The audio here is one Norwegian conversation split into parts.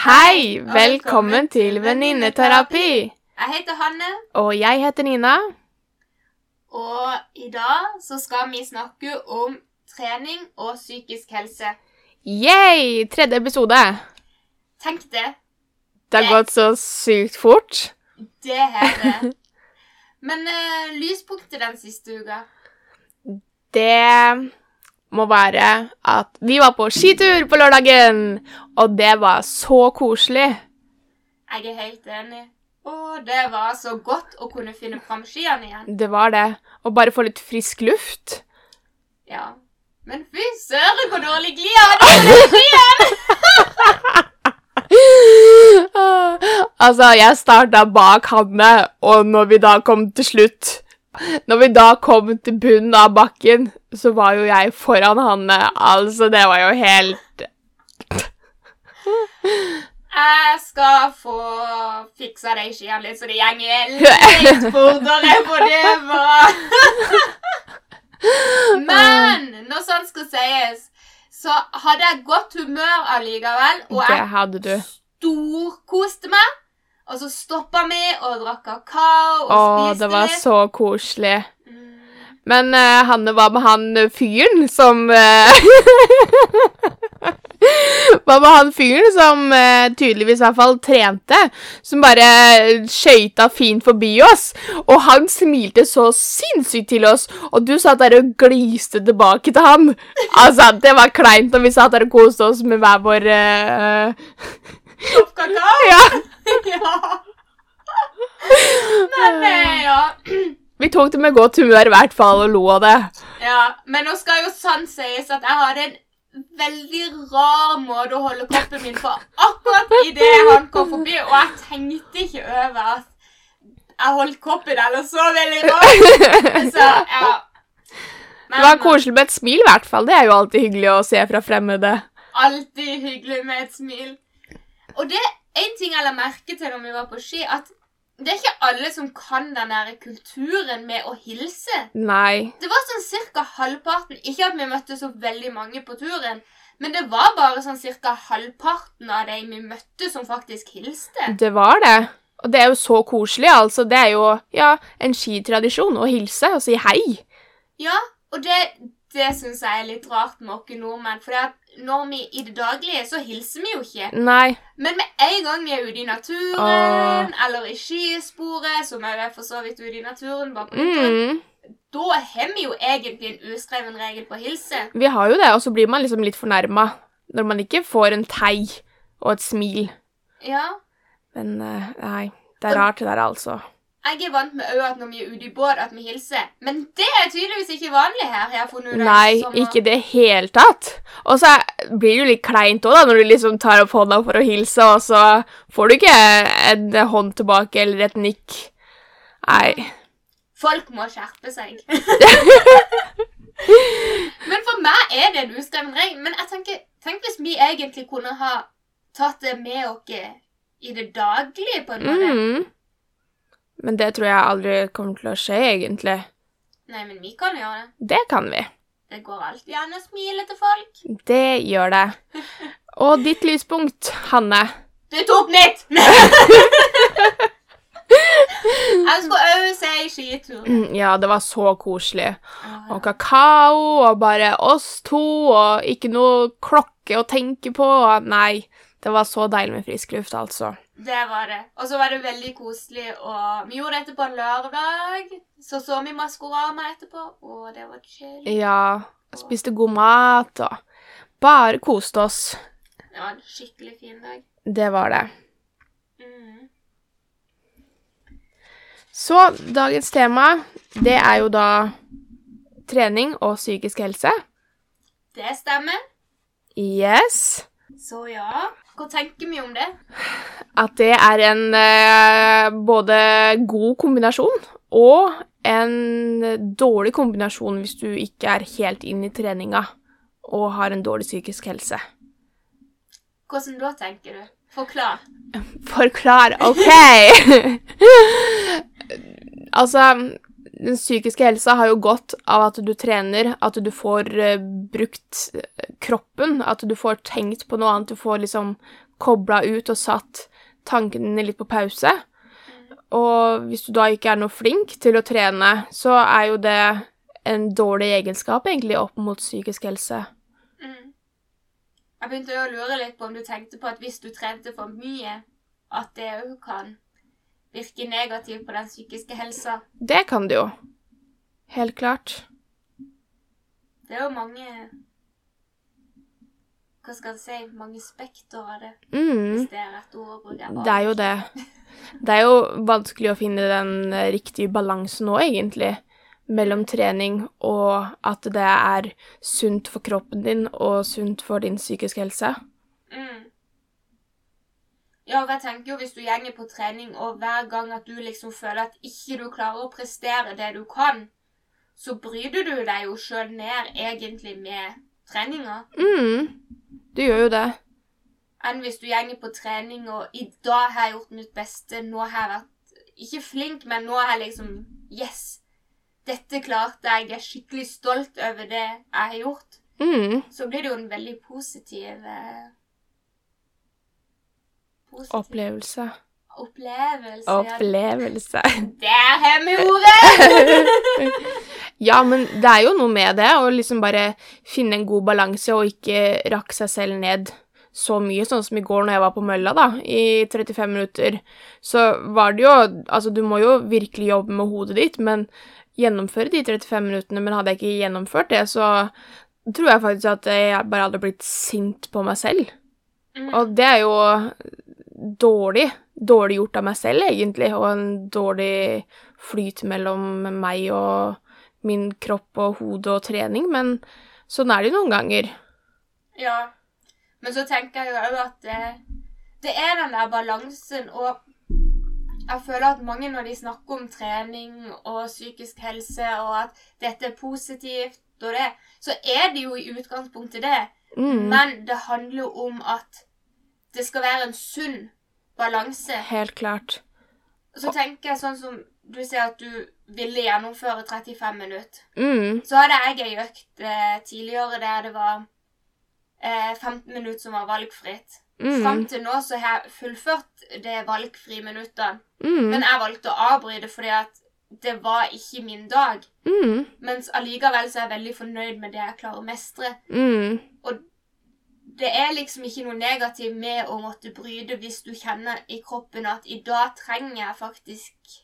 Hei! Velkommen til Venninneterapi! Jeg heter Hanne, Og jeg heter Nina. og i dag så skal vi snakke om trening og psykisk helse. Yay! Tredje episode. Tenk det. Det har gått så sykt fort. Det har det. Men uh, lyspunktet den siste uka Det må være at vi var på skitur på lørdagen, og det var så koselig. Jeg er helt enig. Å, det var så godt å kunne finne fram skiene igjen. Det var det. Og bare få litt frisk luft. Ja. Men fy søren, hvor dårlig glid jeg hadde på den skien! altså, jeg starta bak Hanne, og når vi da kom til slutt Når vi da kom til bunnen av bakken, så var jo jeg foran han. Altså, det var jo helt Jeg skal få fiksa de skiene litt, så de gjenger litt fortere, for det var Men når sånt skal sies, så hadde jeg godt humør allikevel, og jeg storkoste meg. Og så stoppa vi og drakk kakao og Åh, spiste det var så koselig. Mm. Men uh, Hanne, hva med han eh, fyren som eh, Hva med han fyren som uh, tydeligvis i hvert fall trente, som bare skøyta fint forbi oss? Og han smilte så sinnssykt til oss, og du satt der og gliste tilbake til han. Altså, det var kleint når vi satt der og koste oss med hver vår eh, Kopp kakao. Ja. ja. Men eh, ja. Vi tok det med godt humør i hvert fall og lo av det. ja. Men nå skal jo sant sies at jeg hadde en veldig rar måte å holde koppen min på akkurat idet han kom forbi, og jeg tenkte ikke over at jeg holdt koppen eller så veldig rart. Så ja. Men, Det var koselig med et smil, i hvert fall. Det er jo alltid hyggelig å se fra fremmede. Alltid hyggelig med et smil. Og det en ting jeg la merke til når vi var på ski, at det er ikke alle som kan den der kulturen med å hilse. Nei. Det var sånn cirka halvparten. Ikke at vi møtte så veldig mange på turen, men det var bare sånn cirka halvparten av de vi møtte, som faktisk hilste. Det var det. Og det er jo så koselig, altså. Det er jo ja, en skitradisjon å hilse og si hei. Ja, og det, det syns jeg er litt rart med oss nordmenn. For når vi i det daglige, så hilser vi jo ikke. Nei. Men med en gang vi er ute i naturen, eller i skisporet, som er for så vidt ute i naturen, bare på Mm. da har vi jo egentlig en uskreven regel på å hilse. Vi har jo det, og så blir man liksom litt fornærma når man ikke får en tei og et smil. Ja. Men eh, nei, det er rart det der, altså. Jeg er vant med òg at når vi er ute i båt, at vi hilser. Men det er tydeligvis ikke vanlig her. har funnet ut. Nei, Som- ikke i det hele tatt. Og så blir det jo litt kleint òg, når du liksom tar opp hånda for å hilse, og så får du ikke en hånd tilbake eller et nikk. Nei. Folk må skjerpe seg. Men for meg er det en uskreven regel. Men jeg tenker, tenk hvis vi egentlig kunne ha tatt det med oss i det daglige, på en måte. Mm. Men det tror jeg aldri kommer til å skje, egentlig. Nei, men vi kan gjøre det. Det kan vi. Det går alltid an å smile til folk. Det gjør det. Og ditt lyspunkt, Hanne. Du tok mitt! jeg skulle òg si skitur. Mm, Ja, det var så koselig. Og kakao, og bare oss to, og ikke noe klokke å tenke på. Nei, det var så deilig med frisk luft, altså. Det var det. Og så var det veldig koselig. Og vi gjorde dette på en lørdag. Så så vi Maskorama etterpå, og det var chill. Ja, spiste god mat og bare koste oss. Det var en skikkelig fin dag. Det var det. Mm. Så dagens tema, det er jo da trening og psykisk helse. Det stemmer. Yes. Så ja, hva tenker vi om det? At det er en eh, både god kombinasjon og en dårlig kombinasjon hvis du ikke er helt inn i treninga og har en dårlig psykisk helse. Hvordan da, tenker du? Forklar. Forklar, OK! altså, den psykiske helsa har jo godt av at du trener, at du får eh, brukt eh, kroppen, at du får tenkt på noe annet, du får liksom kobla ut og satt tankene litt på pause. Og hvis du da ikke er noe flink til å trene, så er jo det en dårlig egenskap egentlig opp mot psykisk helse. Mm. Jeg begynte å lure litt på om du tenkte på at hvis du trente for mye, at det òg kan virke negativt på den psykiske helsa. Det kan det jo. Helt klart. Det er jo mange Hva skal jeg si Mange spekter av det, Mm. hvis det er rett ord å bruke. Det er jo det. Det er jo vanskelig å finne den eh, riktige balansen nå, egentlig, mellom trening og at det er sunt for kroppen din og sunt for din psykiske helse. Mm. Ja, og jeg tenker jo hvis du gjenger på trening, og hver gang at du liksom føler at ikke du klarer å prestere det du kan, så bryter du deg jo sjøl ned egentlig med treninga. mm. Du gjør jo det. Enn hvis du gjenger på trening og 'i dag har jeg gjort mitt beste', 'nå har jeg vært ikke flink, men nå har jeg liksom 'yes', dette klarte jeg, jeg er skikkelig stolt over det jeg har gjort', Mm. så blir det jo en veldig positiv eh, Positiv Opplevelse. opplevelse. ja. Opplevelse. Der har vi ordet! Ja, men det er jo noe med det, å liksom bare finne en god balanse og ikke rakke seg selv ned så mye, sånn som i går når jeg var på mølla, da, i 35 minutter. Så var det jo Altså, du må jo virkelig jobbe med hodet ditt, men gjennomføre de 35 minuttene. Men hadde jeg ikke gjennomført det, så tror jeg faktisk at jeg bare hadde blitt sint på meg selv. Mm. Og det er jo dårlig. Dårlig gjort av meg selv, egentlig, og en dårlig flyt mellom meg og min kropp og hode og trening, men sånn er det noen ganger. Ja. Men så tenker jeg òg at det, det er den der balansen, og jeg føler at mange når de snakker om trening og psykisk helse, og at dette er positivt og det, så er det jo i utgangspunktet det. Mm, Men det handler jo om at det skal være en sunn balanse. helt klart. Så tenker jeg sånn som du sier at du ville gjennomføre 35 minutter. Mm, Så hadde jeg ei økt eh, tidligere der det var eh, 15 minutter som var valgfritt. Fram mm, til nå så har jeg fullført det valgfrie minuttet. mm, Men jeg valgte å avbryte fordi at det var ikke min dag. mm, Mens allikevel så er jeg veldig fornøyd med det jeg klarer å mestre. mm. Det er liksom ikke noe negativt med å måtte bryte hvis du kjenner i kroppen at i dag trenger jeg faktisk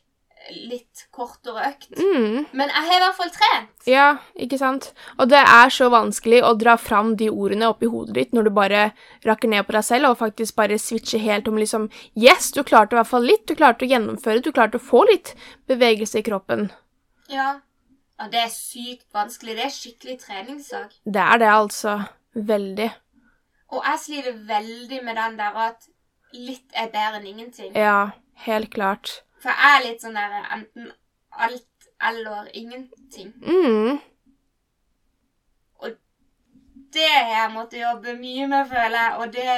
litt kortere økt. Mm. Men jeg har i hvert fall trent. Ja, ikke sant? Og det er så vanskelig å dra fram de ordene oppi hodet ditt når du bare rakker ned på deg selv og faktisk bare switcher helt om liksom Yes, du klarte i hvert fall litt, du klarte å gjennomføre, du klarte å få litt bevegelse i kroppen. Ja. Og det er sykt vanskelig. Det er skikkelig treningssak. Det er det, altså. Veldig. Og jeg sliter veldig med den der at litt er bedre enn ingenting. Ja, helt klart. For jeg er litt sånn der enten alt eller ingenting. Mm. Det har jeg måttet jobbe mye med, føler jeg, og det,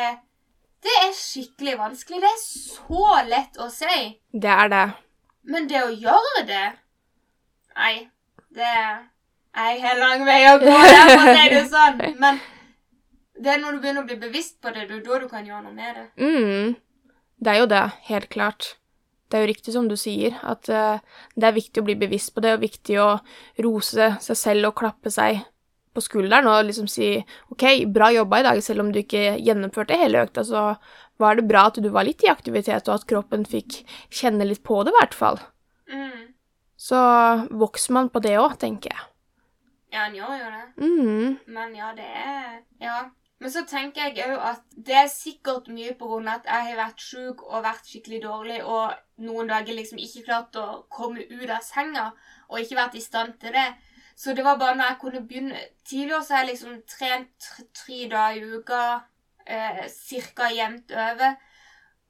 det er skikkelig vanskelig. Det er så lett å si, Det er det. men det å gjøre det Nei, det Jeg har lang vei å gå der, for å si det sånn. Men det er når du begynner å bli bevisst på det, det er da du kan gjøre noe med det. Mm. Det er jo det, helt klart. Det er jo riktig som du sier, at uh, det er viktig å bli bevisst på det, og viktig å rose seg selv og klappe seg på skulderen og liksom si OK, bra jobba i dag, selv om du ikke gjennomførte hele økta, så var det bra at du var litt i aktivitet, og at kroppen fikk kjenne litt på det, i hvert fall. Mm. Så vokser man på det òg, tenker jeg. Ja, han gjør jo det. Mm. Men ja, det er Ja. Men så tenker jeg òg at det er sikkert mye på grunn av at jeg har vært sjuk og vært skikkelig dårlig, og noen dager liksom ikke klart å komme ut av senga, og ikke vært i stand til det. Så det var bare når jeg kunne begynne Tidligere så har jeg liksom trent tre, dager i uka, eh, cirka jevnt over,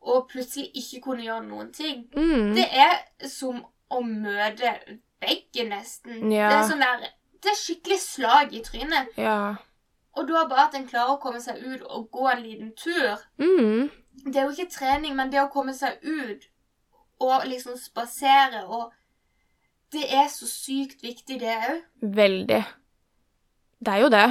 og plutselig ikke kunne gjøre noen ting. Mm. Det er som å møte begge nesten. Ja. Det er sånn der Det er skikkelig slag i trynet. Ja. Og da bare at en klarer å komme seg ut og gå en liten tur. Mm. Det er jo ikke trening, men det å komme seg ut og liksom spasere og Det er så sykt viktig, det òg. Veldig. Det er jo det.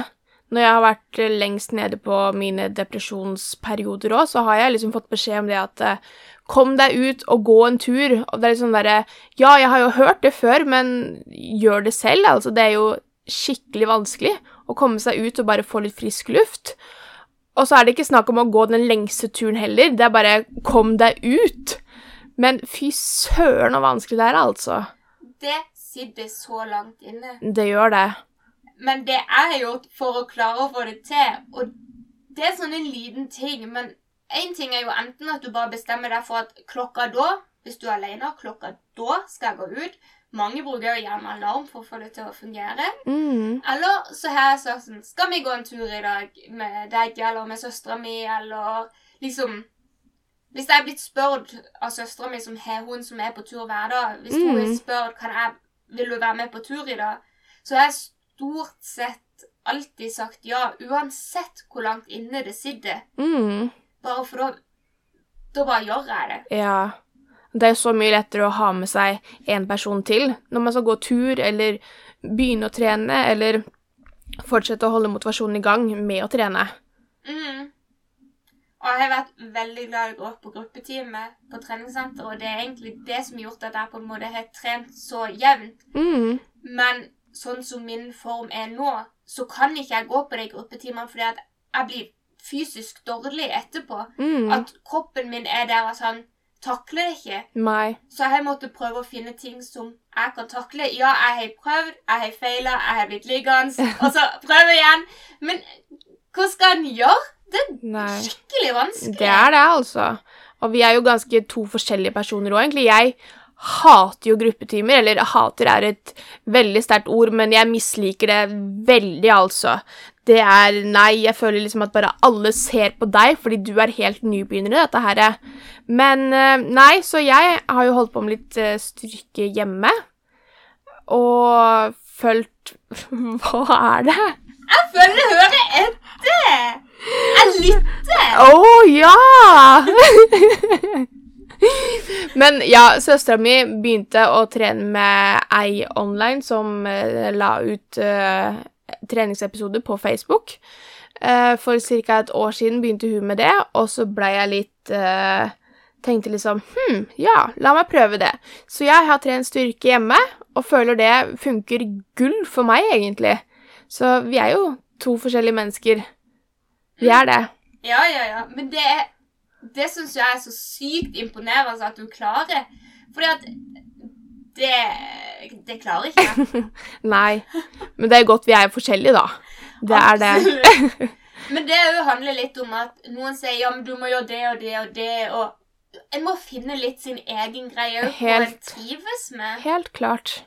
når jeg har vært eh, lengst nede på mine depresjonsperioder òg, så har jeg liksom fått beskjed om det at eh, kom deg ut og gå en tur. Og det er liksom derre Ja, jeg har jo hørt det før, men gjør det selv. Altså, det er jo skikkelig vanskelig å komme seg ut og bare få litt frisk luft. Og så er det ikke snakk om å gå den lengste turen heller, det er bare kom deg ut. Men fy søren så vanskelig det er, altså. Det sitter så langt inne. Det gjør det. Men det jeg gjort for å klare å få det til, og det er sånn en liten ting, men én ting er jo enten at du bare bestemmer deg for at klokka da, hvis du er alene, klokka da skal jeg gå ut. Mange bruker jo gjerne alarm for å få det til å fungere. Mm. Eller så har jeg sagt sånn Skal vi gå en tur i dag med deg eller med søstera mi, eller liksom Hvis jeg er blitt spurt av søstera mi, som har hun som er på tur hver dag Hvis hun Mm. har spurt kan jeg, vil du være med på tur i dag, så har jeg stort sett alltid sagt ja, uansett hvor langt inne det sitter. Mm. Bare for da Da bare gjør jeg det. Ja. Det er så mye lettere å ha med seg en person til når man skal gå tur eller begynne å trene, eller fortsette å holde motivasjonen i gang med å trene. Mm. Og jeg har vært veldig glad i å gå på gruppetime på treningssenter, og det er egentlig det som har gjort at jeg på en måte har trent så jevnt. Mm. Men sånn som min form er nå, så kan ikke jeg gå på de gruppetimene fordi at jeg blir fysisk dårlig etterpå. Mm. At kroppen min er der og han takler det ikke. Nei. Så jeg har måttet prøve å finne ting som jeg kan takle. Ja, jeg har prøvd, jeg har feila, jeg har blitt liggende, og så prøve igjen. Men hva skal en gjøre? Det er Nei. skikkelig vanskelig. Det er det, altså. Og vi er jo ganske to forskjellige personer òg, egentlig. Jeg hater jo gruppetimer, eller hater er et veldig sterkt ord, men jeg misliker det veldig, altså. Det er Nei, jeg føler liksom at bare alle ser på deg fordi du er helt nybegynner i dette her. Men eh, nei, så jeg har jo holdt på med litt eh, styrke hjemme. Og følt Hva er det? Jeg føler jeg hører etter! Jeg lytter! Å ja! Men ja, søstera mi begynte å trene med ei online som eh, la ut uh, treningsepisoder på Facebook. Uh, for ca. et år siden begynte hun med det, og så ble jeg litt uh, Tenkte liksom Hm, ja, la meg prøve det. Så jeg har trent styrke hjemme, og føler det funker gull for meg, egentlig. Så vi er jo to forskjellige mennesker. Vi er det. Ja, ja, ja. Men det, er- det syns jeg er så sykt imponerende at du klarer. Fordi at det Det klarer ikke jeg. Nei. Men det er godt vi er forskjellige, da. Det er det. Men det òg handler litt om at noen sier ja, men du må gjøre det og det og det. og En må finne litt sin egen greie og en trives med. Helt klart.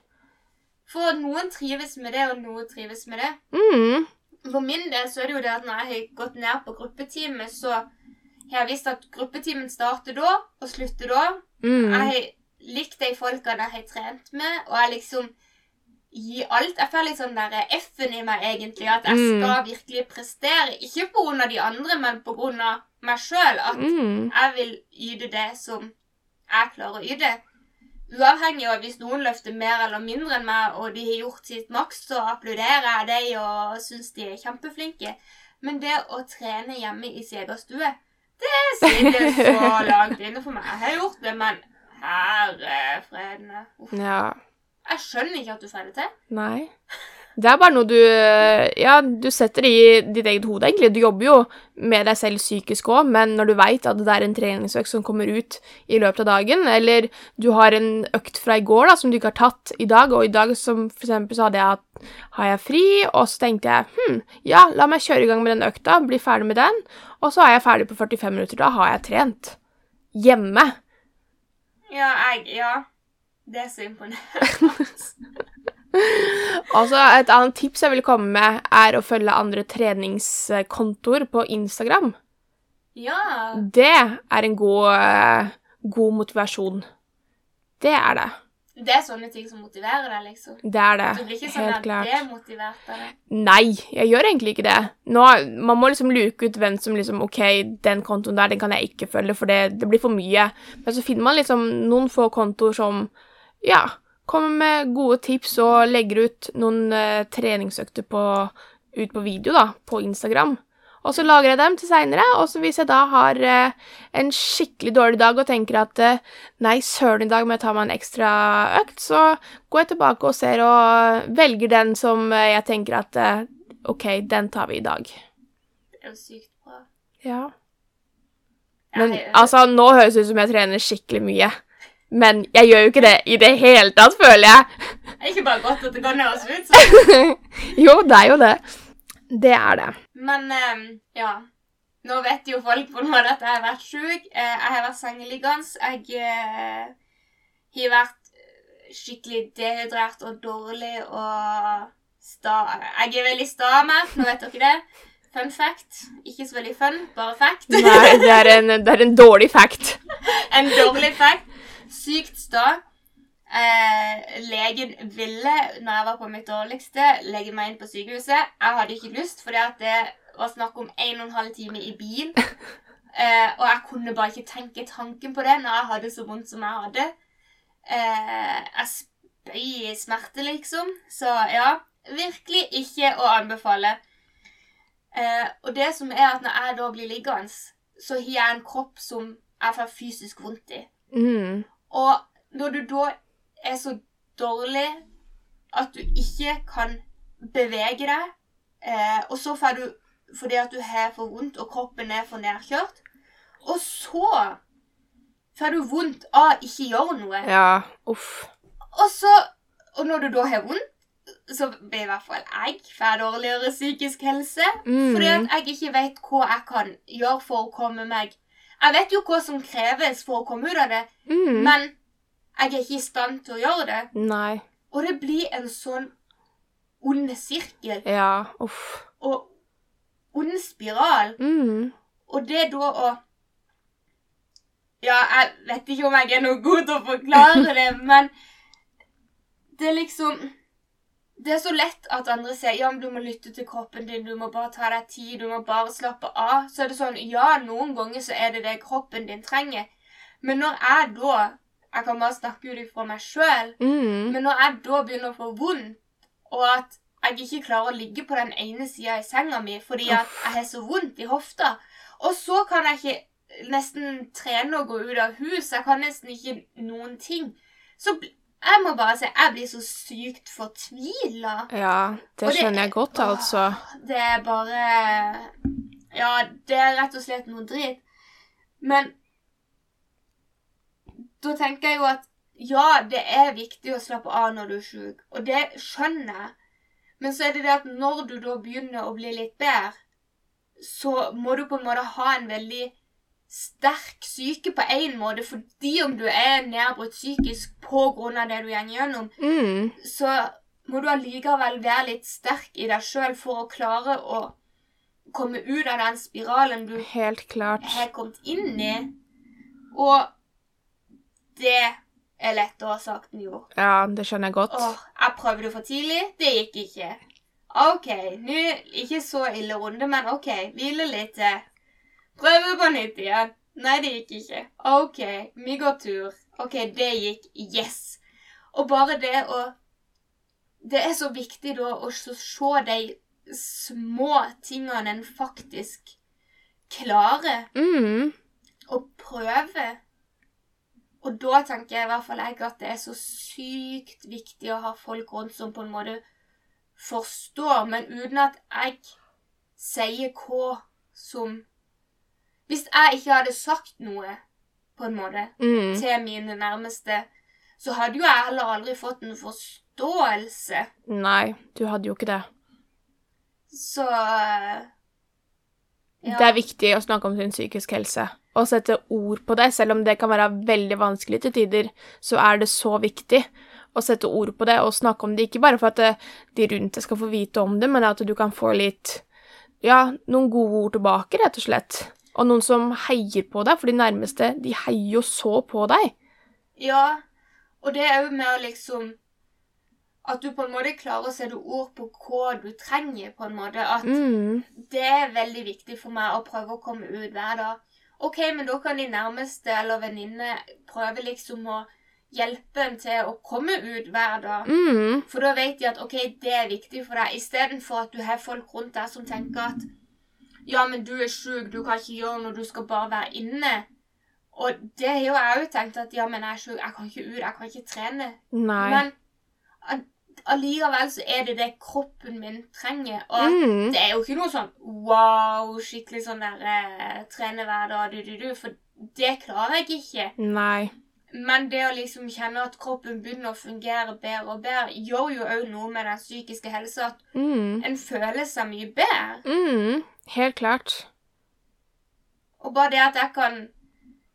For noen trives med det, og noen trives med det. Mm. For min del så er det jo det at når jeg har gått ned på gruppetime, så har jeg visst at gruppetimen starter da og slutter da. Mm. Jeg har likt de folkene jeg har trent med, og jeg liksom gir alt. Jeg får litt sånn der F-en i meg, egentlig. At jeg Mm. skal virkelig prestere. Ikke av de andre, men av meg sjøl. At Mm. jeg vil yte det som jeg klarer å yte. Uavhengig av hvis noen løfter mer eller mindre enn meg, og de har gjort sitt maks, så applauderer jeg dem og syns de er kjempeflinke. Men det å trene hjemme i sin egen stue, det sitter så langt inne for meg. Jeg har gjort det, men herre fredene. Ja. Jeg skjønner ikke at du får det til. Nei. Det er bare noe du Ja, du setter i ditt eget hode, egentlig. Du jobber jo med deg selv psykisk òg, men når du veit at det er en treningsøkt som kommer ut i løpet av dagen, eller du har en økt fra i går da, som du ikke har tatt i dag, og i dag som for eksempel så hadde jeg hatt har jeg fri, og så tenkte jeg hm, ja, la meg kjøre i gang med den økta, bli ferdig med den, og så er jeg ferdig på 45 minutter. Da har jeg trent. Hjemme. Ja, jeg Ja. Det er så imponerende. Altså, Et annet tips jeg vil komme med, er å følge andre treningskontoer på Instagram. Ja. Det er en god, eh, god motivasjon. Det er det. Det er sånne ting som motiverer deg, liksom. Det er det. Du blir ikke sånn Helt klart. demotivert av det. Nei, jeg gjør egentlig ikke det. Nå, man må liksom luke ut hvem som liksom OK, den kontoen der, den kan jeg ikke følge, for det, det blir for mye. Men så finner man liksom noen få kontoer som ja, kommer med gode tips og legger ut noen uh, treningsøkter på ut på video da, på Instagram. Og så lager jeg dem til seinere, og så hvis jeg da har eh, en skikkelig dårlig dag og tenker at eh, nei, søren, i dag må jeg ta meg en ekstra økt, så går jeg tilbake og ser og velger den som eh, jeg tenker at eh, OK, den tar vi i dag. Det er jo sykt bra. Ja. Men altså, nå høres det ut som jeg trener skikkelig mye. Men jeg gjør jo ikke det i det hele tatt, føler jeg. Det er ikke bare godt at det kan høres ut sånn. jo, det er jo det. Det er det. Men um, ja. Nå vet jo folk på en måte at jeg har vært sjuk. Eh, jeg har vært sengeliggende. Jeg eh, har vært skikkelig dehydrert og dårlig og sta... Jeg er veldig stamet, nå vet dere det. Fun fact. Ikke så veldig fun, bare fact. Nei, det er en, det er en dårlig fact. en dårlig fact. Sykt sta. Eh, legen ville, når jeg var på mitt dårligste, legge meg inn på sykehuset. Jeg hadde ikke lyst, for det var snakk om en og en halv time i bil. Eh, og jeg kunne bare ikke tenke tanken på det når jeg hadde så vondt som jeg hadde. Eh, jeg spøy i smerte, liksom. Så ja, virkelig ikke å anbefale. Eh, og det som er at når jeg da blir liggende, så har jeg en kropp som jeg får fysisk vondt i. Mm. Og når du da er så dårlig at du ikke kan bevege deg, eh, og så får du fordi at du har for vondt og kroppen er for nedkjørt, og så får du vondt av ikke gjøre noe. Ja, uff. Og så Og når du da har vondt, så blir i hvert fall jeg får dårligere psykisk helse. Mm. Fordi at jeg ikke vet hva jeg kan gjøre for å komme meg Jeg vet jo hva som kreves for å komme ut av det, Mm. men jeg er ikke i stand til å gjøre det. Nei. Og det blir en sånn ond sirkel Ja, uff. og ond spiral. Mm. Og det da å Ja, jeg vet ikke om jeg er noe god til å forklare det, men det er liksom Det er så lett at andre sier ja, men du må lytte til kroppen din, du må bare ta deg tid, du må bare slappe av. Så er det sånn ja, noen ganger så er det det kroppen din trenger. Men når jeg da Jeg kan bare snakke ut ifra meg sjøl. Mm. Men når jeg da begynner å få vondt, og at jeg ikke klarer å ligge på den ene sida i senga mi fordi at jeg har så vondt i hofta, og så kan jeg ikke nesten trene og gå ut av hus, jeg kan nesten ikke noen ting, så jeg må bare si jeg blir så sykt fortvila. Ja, det- skjønner jeg godt, altså. Det er bare Ja, det er rett og slett noe drit. Men da tenker jeg jo at ja, det er viktig å slappe av når du er sjuk, og det skjønner jeg. Men så er det det at når du da begynner å bli litt bedre, så må du på en måte ha en veldig sterk syke på én måte, fordi om du er nedbrutt psykisk av det du går gjennom, Mm. så må du allikevel være litt sterk i deg sjøl for å klare å komme ut av den spiralen du Helt klart. har kommet inn i. Og det er lettere sagt enn gjort. Ja, det skjønner jeg godt. Åh, jeg prøvde for tidlig. Det gikk ikke. OK, nå ikke så ille runde, men OK, hvile litt til. Prøve på nytt igjen. Nei, det gikk ikke. OK, vi går tur. OK, det gikk. Yes. Og bare det å Det er så viktig da å se de små tingene en faktisk klarer Mm. og prøve. Og da tenker jeg i hvert fall jeg at det er så sykt viktig å ha folk rundt som på en måte forstår, men uten at jeg sier hva som Hvis jeg ikke hadde sagt noe, på en måte, Mm. til mine nærmeste, så hadde jo jeg heller aldri fått en forståelse. Nei, du hadde jo ikke det. Så ja. Det er viktig å snakke om sin psykisk helse. Å sette ord på det, selv om det kan være veldig vanskelig til tider, så er det så viktig å sette ord på det og snakke om det. Ikke bare for at de rundt deg skal få vite om det, men at du kan få litt Ja, noen gode ord tilbake, rett og slett. Og noen som heier på deg, for de nærmeste, de heier jo så på deg. Ja, og det er jo med å liksom At du på en måte klarer å sette ord på hva du trenger, på en måte. At Mm. det er veldig viktig for meg å prøve å komme ut hver dag. OK, men da kan de nærmeste eller venninne prøve liksom å hjelpe en til å komme ut hver dag. Mm. For da vet de at ok, det er viktig for deg, istedenfor at du har folk rundt deg som tenker at ja, men du er sjuk, du kan ikke gjøre noe, du skal bare være inne. Og det har jo jeg òg tenkt at ja, men jeg er sjuk, jeg kan ikke ut, jeg kan ikke trene. Nei. Men allikevel så er det det kroppen min trenger. Og mm. det er jo ikke noe sånn wow, skikkelig sånn der eh, trene hver dag, du, du, du, for det klarer jeg ikke. Nei. Men det å liksom kjenne at kroppen begynner å fungere bedre og bedre, gjør jo òg noe med den psykiske helsa. At Mm. en føler seg mye bedre. Mm. Helt klart. Og bare det at jeg kan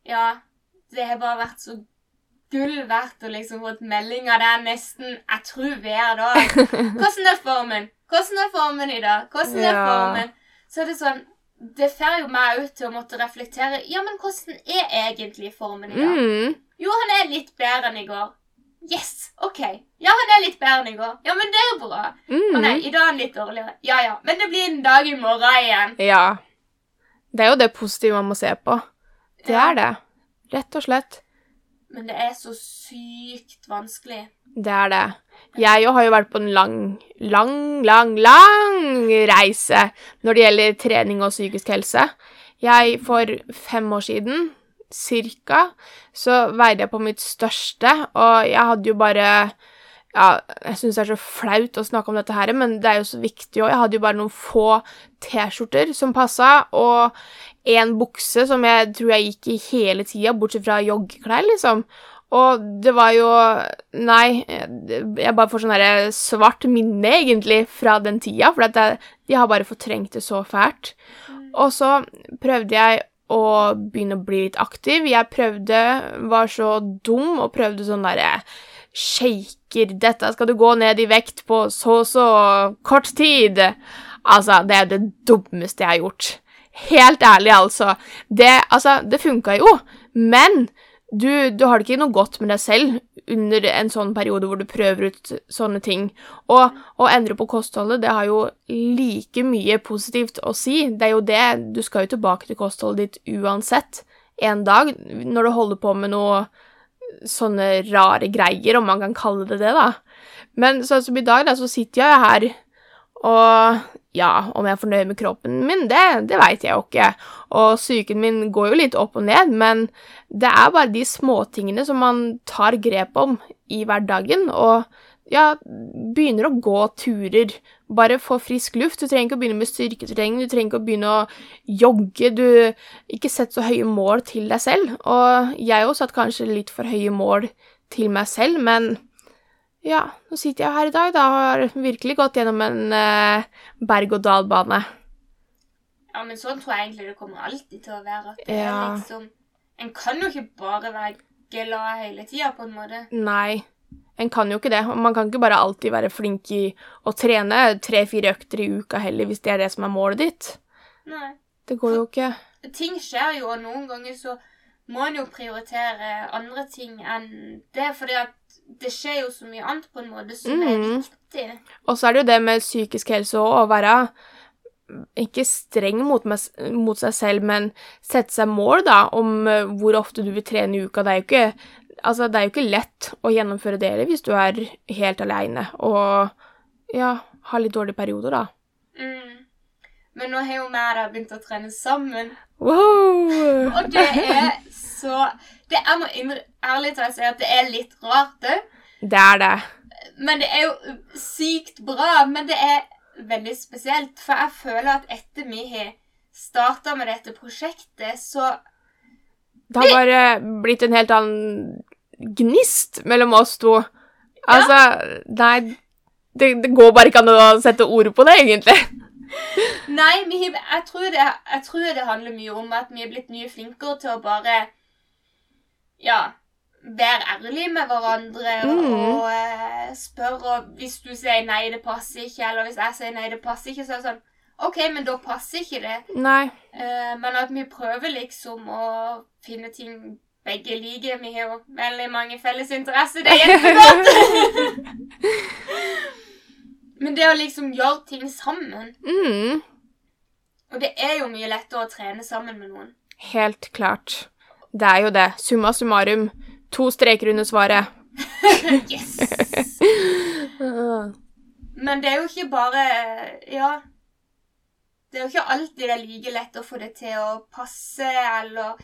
Ja, det har bare vært så gull verdt å liksom fått melding av deg nesten jeg tror hver dag. 'Hvordan er formen? Hvordan er formen i dag? Hvordan er Ja. formen?' Så er det sånn Det får jo meg ut til å måtte reflektere. Ja, men hvordan er egentlig formen i dag? Mm. Jo, han er litt bedre enn i går. Yes, OK. Ja, han er litt bedre enn i går. Ja, men det er bra. Å nei, Mm. i dag er han litt dårligere. Ja ja, men det blir en dag i morgen igjen. Ja. Det er jo det positive man må se på. Det Ja. er det. Rett og slett. Men det er så sykt vanskelig. Det er det. Jeg jo har jo vært på en lang, lang, lang, lang reise når det gjelder trening og psykisk helse. Jeg, for fem år siden, cirka, så veide jeg på mitt største, og jeg hadde jo bare ja, jeg syns det er så flaut å snakke om dette her, men det er jo så viktig òg. Jeg hadde jo bare noen få T-skjorter som passa, og én bukse som jeg tror jeg gikk i hele tida, bortsett fra joggeklær, liksom. Og det var jo Nei, jeg bare får sånn derre svart minne, egentlig, fra den tida, for jeg, jeg har bare fortrengt det så fælt. Og så prøvde jeg å begynne å bli litt aktiv. Jeg prøvde, var så dum, og prøvde sånn derre shaker Dette skal du gå ned i vekt på så så kort tid. Altså, det er det dummeste jeg har gjort. Helt ærlig, altså. Det, altså, det funka jo, men du, du har det ikke noe godt med deg selv under en sånn periode hvor du prøver ut sånne ting. Og å endre på kostholdet, det har jo like mye positivt å si. Det er jo det Du skal jo tilbake til kostholdet ditt uansett en dag når du holder på med noe sånne rare greier, om man kan kalle det det, da. Men sånn som i dag, da, så sitter jeg her, og ja, om jeg er fornøyd med kroppen min, det, det veit jeg jo ikke. Og psyken min går jo litt opp og ned, men det er bare de småtingene som man tar grep om i hverdagen, og ja, begynner å gå turer. Bare få frisk luft. Du trenger ikke å begynne med styrketrening, du trenger ikke å begynne å jogge. Du Ikke sett så høye mål til deg selv. Og jeg også satt kanskje litt for høye mål til meg selv, men ja, nå sitter jeg her i dag, da, og har virkelig gått gjennom en eh, berg-og-dal-bane. Ja, men sånn tror jeg egentlig det kommer alltid til å være. At det er liksom En kan jo ikke bare være glad hele tida, på en måte. Nei, en kan jo ikke det. Og man kan ikke bare alltid være flink i å trene tre-fire økter i uka heller, hvis det er det som er målet ditt. Nei. Det går jo ikke. Ting skjer jo, og noen ganger så må en jo prioritere andre ting enn det, fordi at det skjer jo så mye annet på en måte som er Mhm. viktig. Og så er det jo det med psykisk helse òg, å være ikke streng mot, meg, mot seg selv, men sette seg mål, da, om eh, hvor ofte du vil trene i uka. Det er jo ikke, altså, det er jo ikke lett å gjennomføre det hvis du er helt aleine og ja, har litt dårlige perioder, da. Mm. Men nå har jo vi begynt å trene sammen, Wow! og det er så det, Jeg må ærlig talt si at det er litt rart òg. Det er det. Men det er jo sykt bra. Men det er veldig spesielt, for jeg føler at etter vi har starta med dette prosjektet, så Det har bare blitt en helt annen gnist mellom oss to. Altså, nei det, det går bare ikke an å sette ord på det, egentlig. Nei, vi jeg, tror det, jeg tror det handler mye om at vi er blitt mye flinkere til å bare Ja, være ærlige med hverandre Mm. og uh, spørre og Hvis du sier nei, det passer ikke, eller hvis jeg sier nei, det passer ikke, så er det sånn OK, men da passer ikke det. Nei. Uh, men at vi prøver liksom å finne ting begge liker. Vi har jo veldig mange felles interesser. Det er kjempegodt! men det å liksom gjøre ting sammen Mm, Og det er jo mye lettere å trene sammen med noen. helt klart. Det er jo det. Summa summarum. To streker under svaret. yes! Men det er jo ikke bare Ja. Det er jo ikke alltid det er like lett å få det til å passe, eller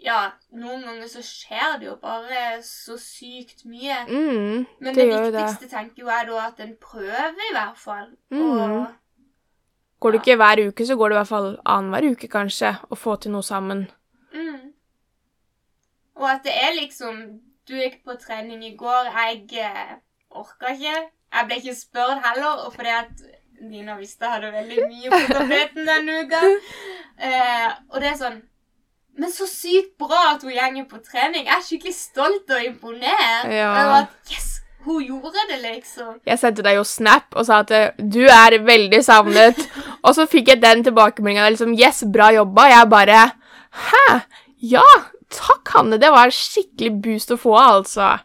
Ja, noen ganger så skjer det jo bare så sykt mye. Mm, Men det det, viktigste det. tenker jo jeg da at en prøver, i hvert fall. Mm. Og Går det ikke hver uke, så går det i hvert fall annenhver uke, kanskje, å få til noe sammen. Mm. Og at det er liksom Du gikk på trening i går, jeg eh, orka ikke. Jeg ble ikke spurt heller, og fordi at Nina visste jeg hadde veldig mye på tapeten denne uka. Eh, og det er sånn Men så sykt bra at hun gjenger på trening. Jeg er skikkelig stolt og imponert Ja. Og at yes, hun gjorde det, liksom. Jeg sendte deg jo snap og sa at eh, du er veldig savnet. og så fikk jeg den tilbakemeldinga liksom Yes, bra jobba. Jeg bare Hæ? Ja, takk, Hanne. Det var skikkelig boost å få, altså.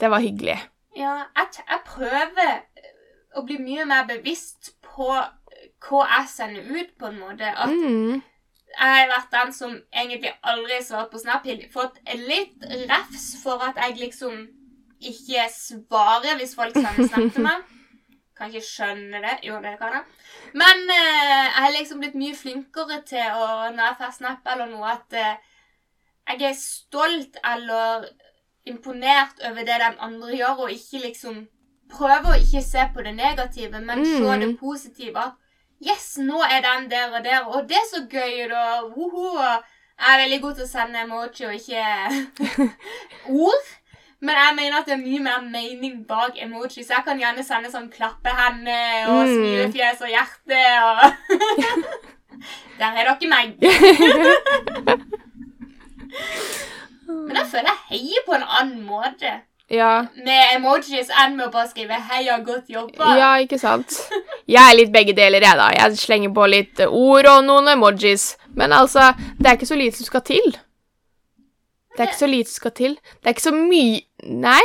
Det var hyggelig. Ja, jeg, jeg prøver å bli mye mer bevisst på hva jeg sender ut, på en måte. At Mm. jeg har vært den som egentlig aldri har på Snap. Fått litt refs for at jeg liksom ikke svarer hvis folk sender Snap til meg. Kan ikke skjønne det. Jo, det kan jeg. Men eh, jeg har liksom blitt mye flinkere til å, når jeg får Snap eller noe, at eh, jeg er stolt eller imponert over det de andre gjør, og ikke liksom prøver å ikke se på det negative, men se Mm. det positive. At yes, nå er den der og der, og det er så gøy, da. Woho. Jeg er veldig god til å sende emoji og ikke ord. Men jeg mener at det er mye mer mening bak emoji, så jeg kan gjerne sende sånn klappehende og Mm. smilefjes og hjerte og Der er dere meg. Men jeg føler jeg heier på en annen måte Ja. med emojis enn med å bare skrive 'heia, godt jobba'. ja, ikke sant? Jeg er litt begge deler, jeg, da. Jeg slenger på litt ord og noen emojis. Men altså, det er ikke så lite som skal til. Det er ikke så lite som skal til. Det er ikke så mye Nei,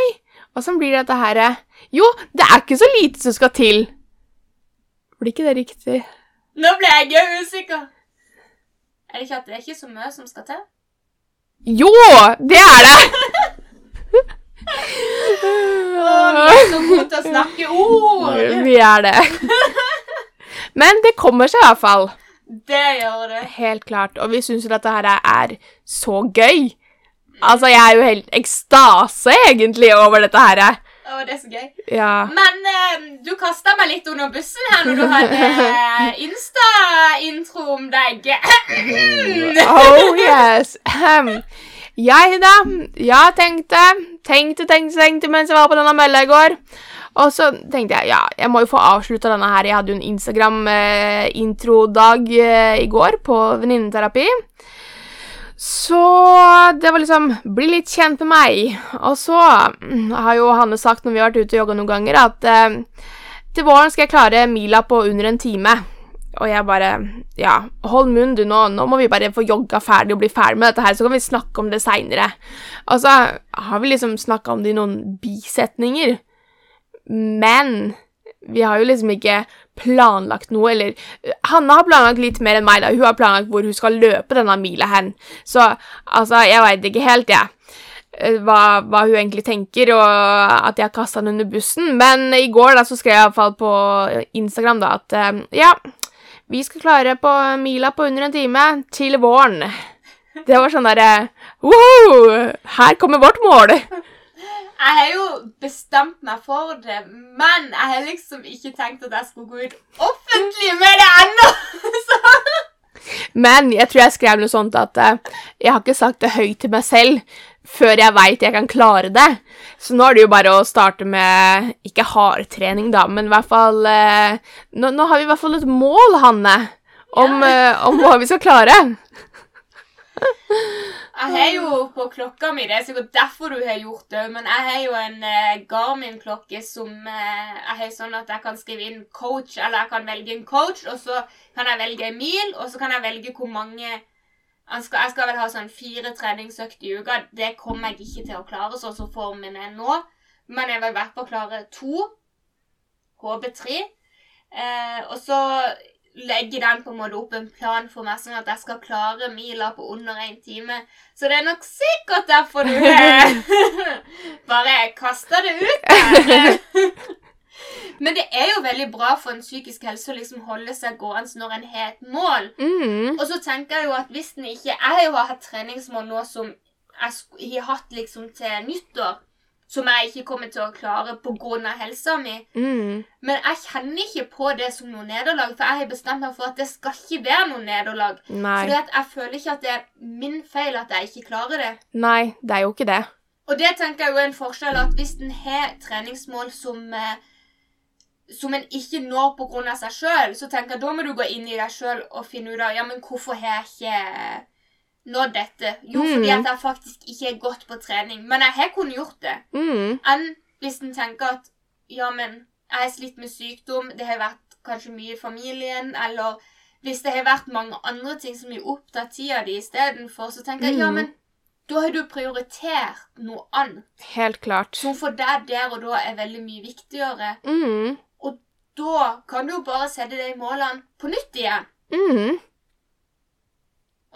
åssen blir dette her? Jo, det er ikke så lite som skal til. Blir ikke det riktig? Nå ble jeg usikker. Er det ikke at det er ikke så mye som skal til? Jo, det er det! Åh, vi er så gode til å snakke ord! Vi er det. Men det kommer seg i hvert fall. Det gjør det. Helt klart. Og vi syns jo dette her er så gøy. Altså, jeg er jo helt ekstase, egentlig, over dette her. Å, det er så gøy. Ja. Men eh, du kasta meg litt under bussen her når du hadde eh, Insta-intro om deg. Oh yes. Um, Jeg, da. Ja, tenkte, tenkte, tenkte, tenkte mens jeg var på denne mølla i går. Og så tenkte jeg ja, jeg må jo få avslutta denne her. Jeg hadde jo en Instagram-introdag eh, i går på venninneterapi. Så det var liksom Bli litt kjent med meg. Og så mm, har jo Hanne sagt når vi har vært ute og jogga noen ganger, at eh, til våren skal jeg klare mila på under en time. Og jeg bare Ja, hold munn, du, nå, nå må vi bare få jogga ferdig og bli ferdig med dette her, så kan vi snakke om det seinere. Og så har vi liksom snakka om det i noen bisetninger. Men vi har jo liksom ikke planlagt noe, eller Hanna har planlagt litt mer enn meg, da. Hun har planlagt hvor hun skal løpe denne mila hen. Så altså, jeg veit ikke helt, jeg. Ja. Hva, hva hun egentlig tenker, og at jeg har kasta henne under bussen. Men i går da, så skrev jeg iallfall på Instagram da, at eh, ja, vi skal klare på mila på under en time til våren. Det var sånn derre Wow! Her kommer vårt mål! Jeg har jo bestemt meg for det, men jeg har liksom ikke tenkt at jeg skulle gå ut offentlig med det ennå. Men jeg tror jeg skrev noe sånt at uh, jeg har ikke sagt det høyt til meg selv før jeg veit jeg kan klare det. Så nå er det jo bare å starte med ikke hardtrening, da, men i hvert fall uh, nå, nå har vi i hvert fall et mål, Hanne, om, eh, om hva vi skal klare. Jeg har jo på klokka mi, det er sikkert derfor du har gjort det, men jeg har jo en eh, Garmin-klokke som eh, jeg har sånn at jeg kan skrive inn coach, eller jeg kan velge en coach, og så kan jeg velge en mil, og så kan jeg velge hvor mange jeg skal, jeg skal vel ha sånn fire treningsøkter i uka. Det kommer jeg ikke til å klare, sånn som formen er nå. Men jeg vil i hvert fall klare to. HB3. Eh, og så legge den på en måte opp en plan for meg, sånn at jeg skal klare mila på under én time. Så det er nok sikkert derfor du har Bare kaster det ut der. Men det er jo veldig bra for en psykisk helse å liksom holde seg gående når en har et mål. Mm. Og så tenker jeg jo at hvis den ikke Jeg har jo hatt treningsmål nå som jeg har hatt liksom til nyttår. Som jeg ikke kommer til å klare pga. helsa mi. Mm. Men jeg kjenner ikke på det som noe nederlag, for jeg har bestemt meg for at det skal ikke være noe nederlag. For jeg føler ikke at det er min feil at jeg ikke klarer det. Nei, det er jo ikke det. Og det tenker jeg jo er en forskjell at hvis en har treningsmål som eh, som en ikke når pga. seg sjøl, så tenker jeg da må du gå inn i deg sjøl og finne ut av ja, men hvorfor har jeg ikke nådd dette. Jo, fordi Mhm. at jeg faktisk ikke er gått på trening. Men jeg har kunnet gjort det. Mm. Enn hvis en tenker at ja, men jeg har slitt med sykdom, det har vært kanskje mye i familien, eller hvis det har vært mange andre ting som har opptatt tida di istedenfor, så tenker jeg ja, Mhm. men da har du prioritert noe annet Helt klart. som for deg der og da er veldig mye viktigere. Mm. Da kan du jo bare sette deg målene på nytt igjen. Mm.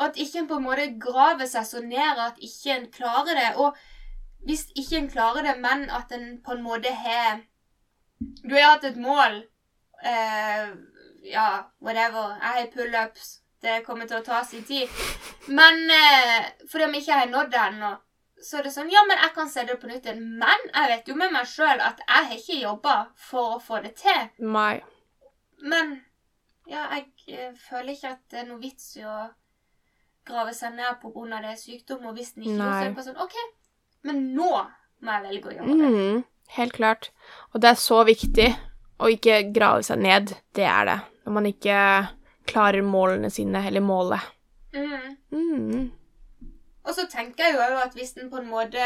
Og at ikke en på en måte graver seg så ned at ikke en klarer det. Og hvis ikke en klarer det, men at en på en måte har Du har hatt et mål. Uh, ja, whatever. Jeg har pullups. Det kommer til å ta sin tid. Men uh, fordi om jeg ikke har nådd det ennå, så er det sånn Ja, men jeg kan se det på nytt igjen. Men jeg vet jo med meg sjøl at jeg har ikke jobba for å få det til. Nei. Men ja, jeg eh, føler ikke at det er noe vits i å grave seg ned på grunn av det er sykdom. Og hvis den ikke gjør så det sånn OK, men nå må jeg velge å gjøre det. Mm. Helt klart. Og det er så viktig å ikke grave seg ned. Det er det. Når man ikke klarer målene sine, eller målet. Mm. Mm. Og så tenker jeg jo òg at hvis den på en måte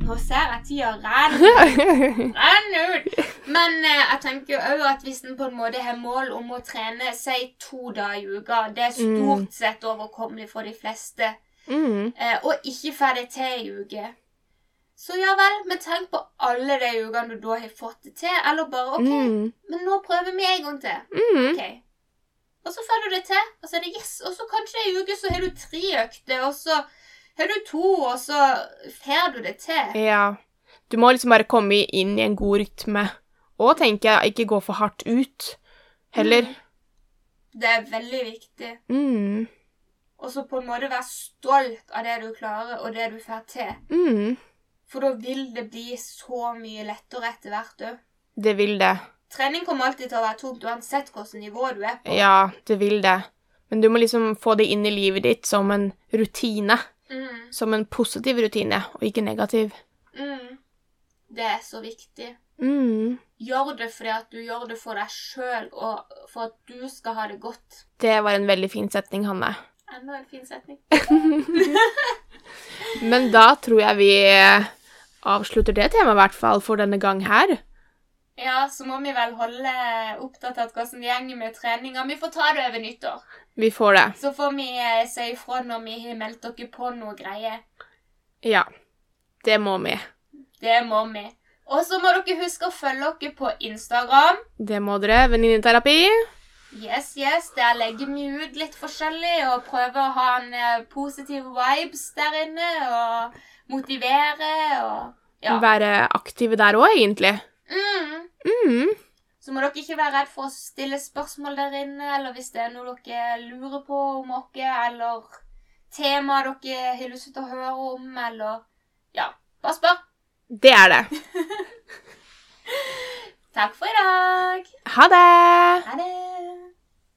Nå ser jeg tida renner renner ut. Men eh, jeg tenker jo også at hvis den på en måte har mål om å trene si to dager i uka, det er stort sett overkommelig for de fleste, mm. eh, og ikke får det til i uke Så ja vel, men tenk på alle de ukene du da har fått det til. Eller bare OK, Mm. men nå prøver vi en gang til. Mm. Ok. Og så får du det til, og så er det yes. Og så kanskje ei uke så har du tre økter, og så har du to, og så får du det til. Ja. Du må liksom bare komme inn i en god rytme. Og tenker jeg, ikke gå for hardt ut heller. Det er veldig viktig. Mm. Og så på en måte være stolt av det du klarer, og det du får til. Mm. For da vil det bli så mye lettere etter hvert òg. Det vil det. Trening kommer alltid til å være tungt, uansett hvilket nivå du er på. Ja, det vil det. Men du må liksom få det inn i livet ditt som en rutine. Mm, Som en positiv rutine, og ikke negativ. mm. Det er så viktig. Mm. Gjør det fordi at du gjør det for deg sjøl, og for at du skal ha det godt. Det var en veldig fin setning, Hanne. Enda en fin setning. Men da tror jeg vi avslutter det temaet, i hvert fall, for denne gang her. Ja, så må vi vel holde oppdatert hvordan som går med treninga. Vi får ta det over nyttår. Vi får det. Så får vi eh, si ifra når vi har meldt dere på noe greier. Ja. Det må vi. Det må vi. Og så må dere huske å følge dere på Instagram. Det må dere. Venninneterapi. Yes, yes, Der legger vi ut litt forskjellig og prøver å ha en eh, positiv vibes der inne. Og motivere og Ja. Være aktive der òg, egentlig. Mm. Mm. Så må dere ikke være redd for å stille spørsmål der inne, eller hvis det er noe dere lurer på om oss, eller tema dere har lyst til å høre om, eller Ja, bare spør. Det er det. Takk for i dag. Ha det! Ha det.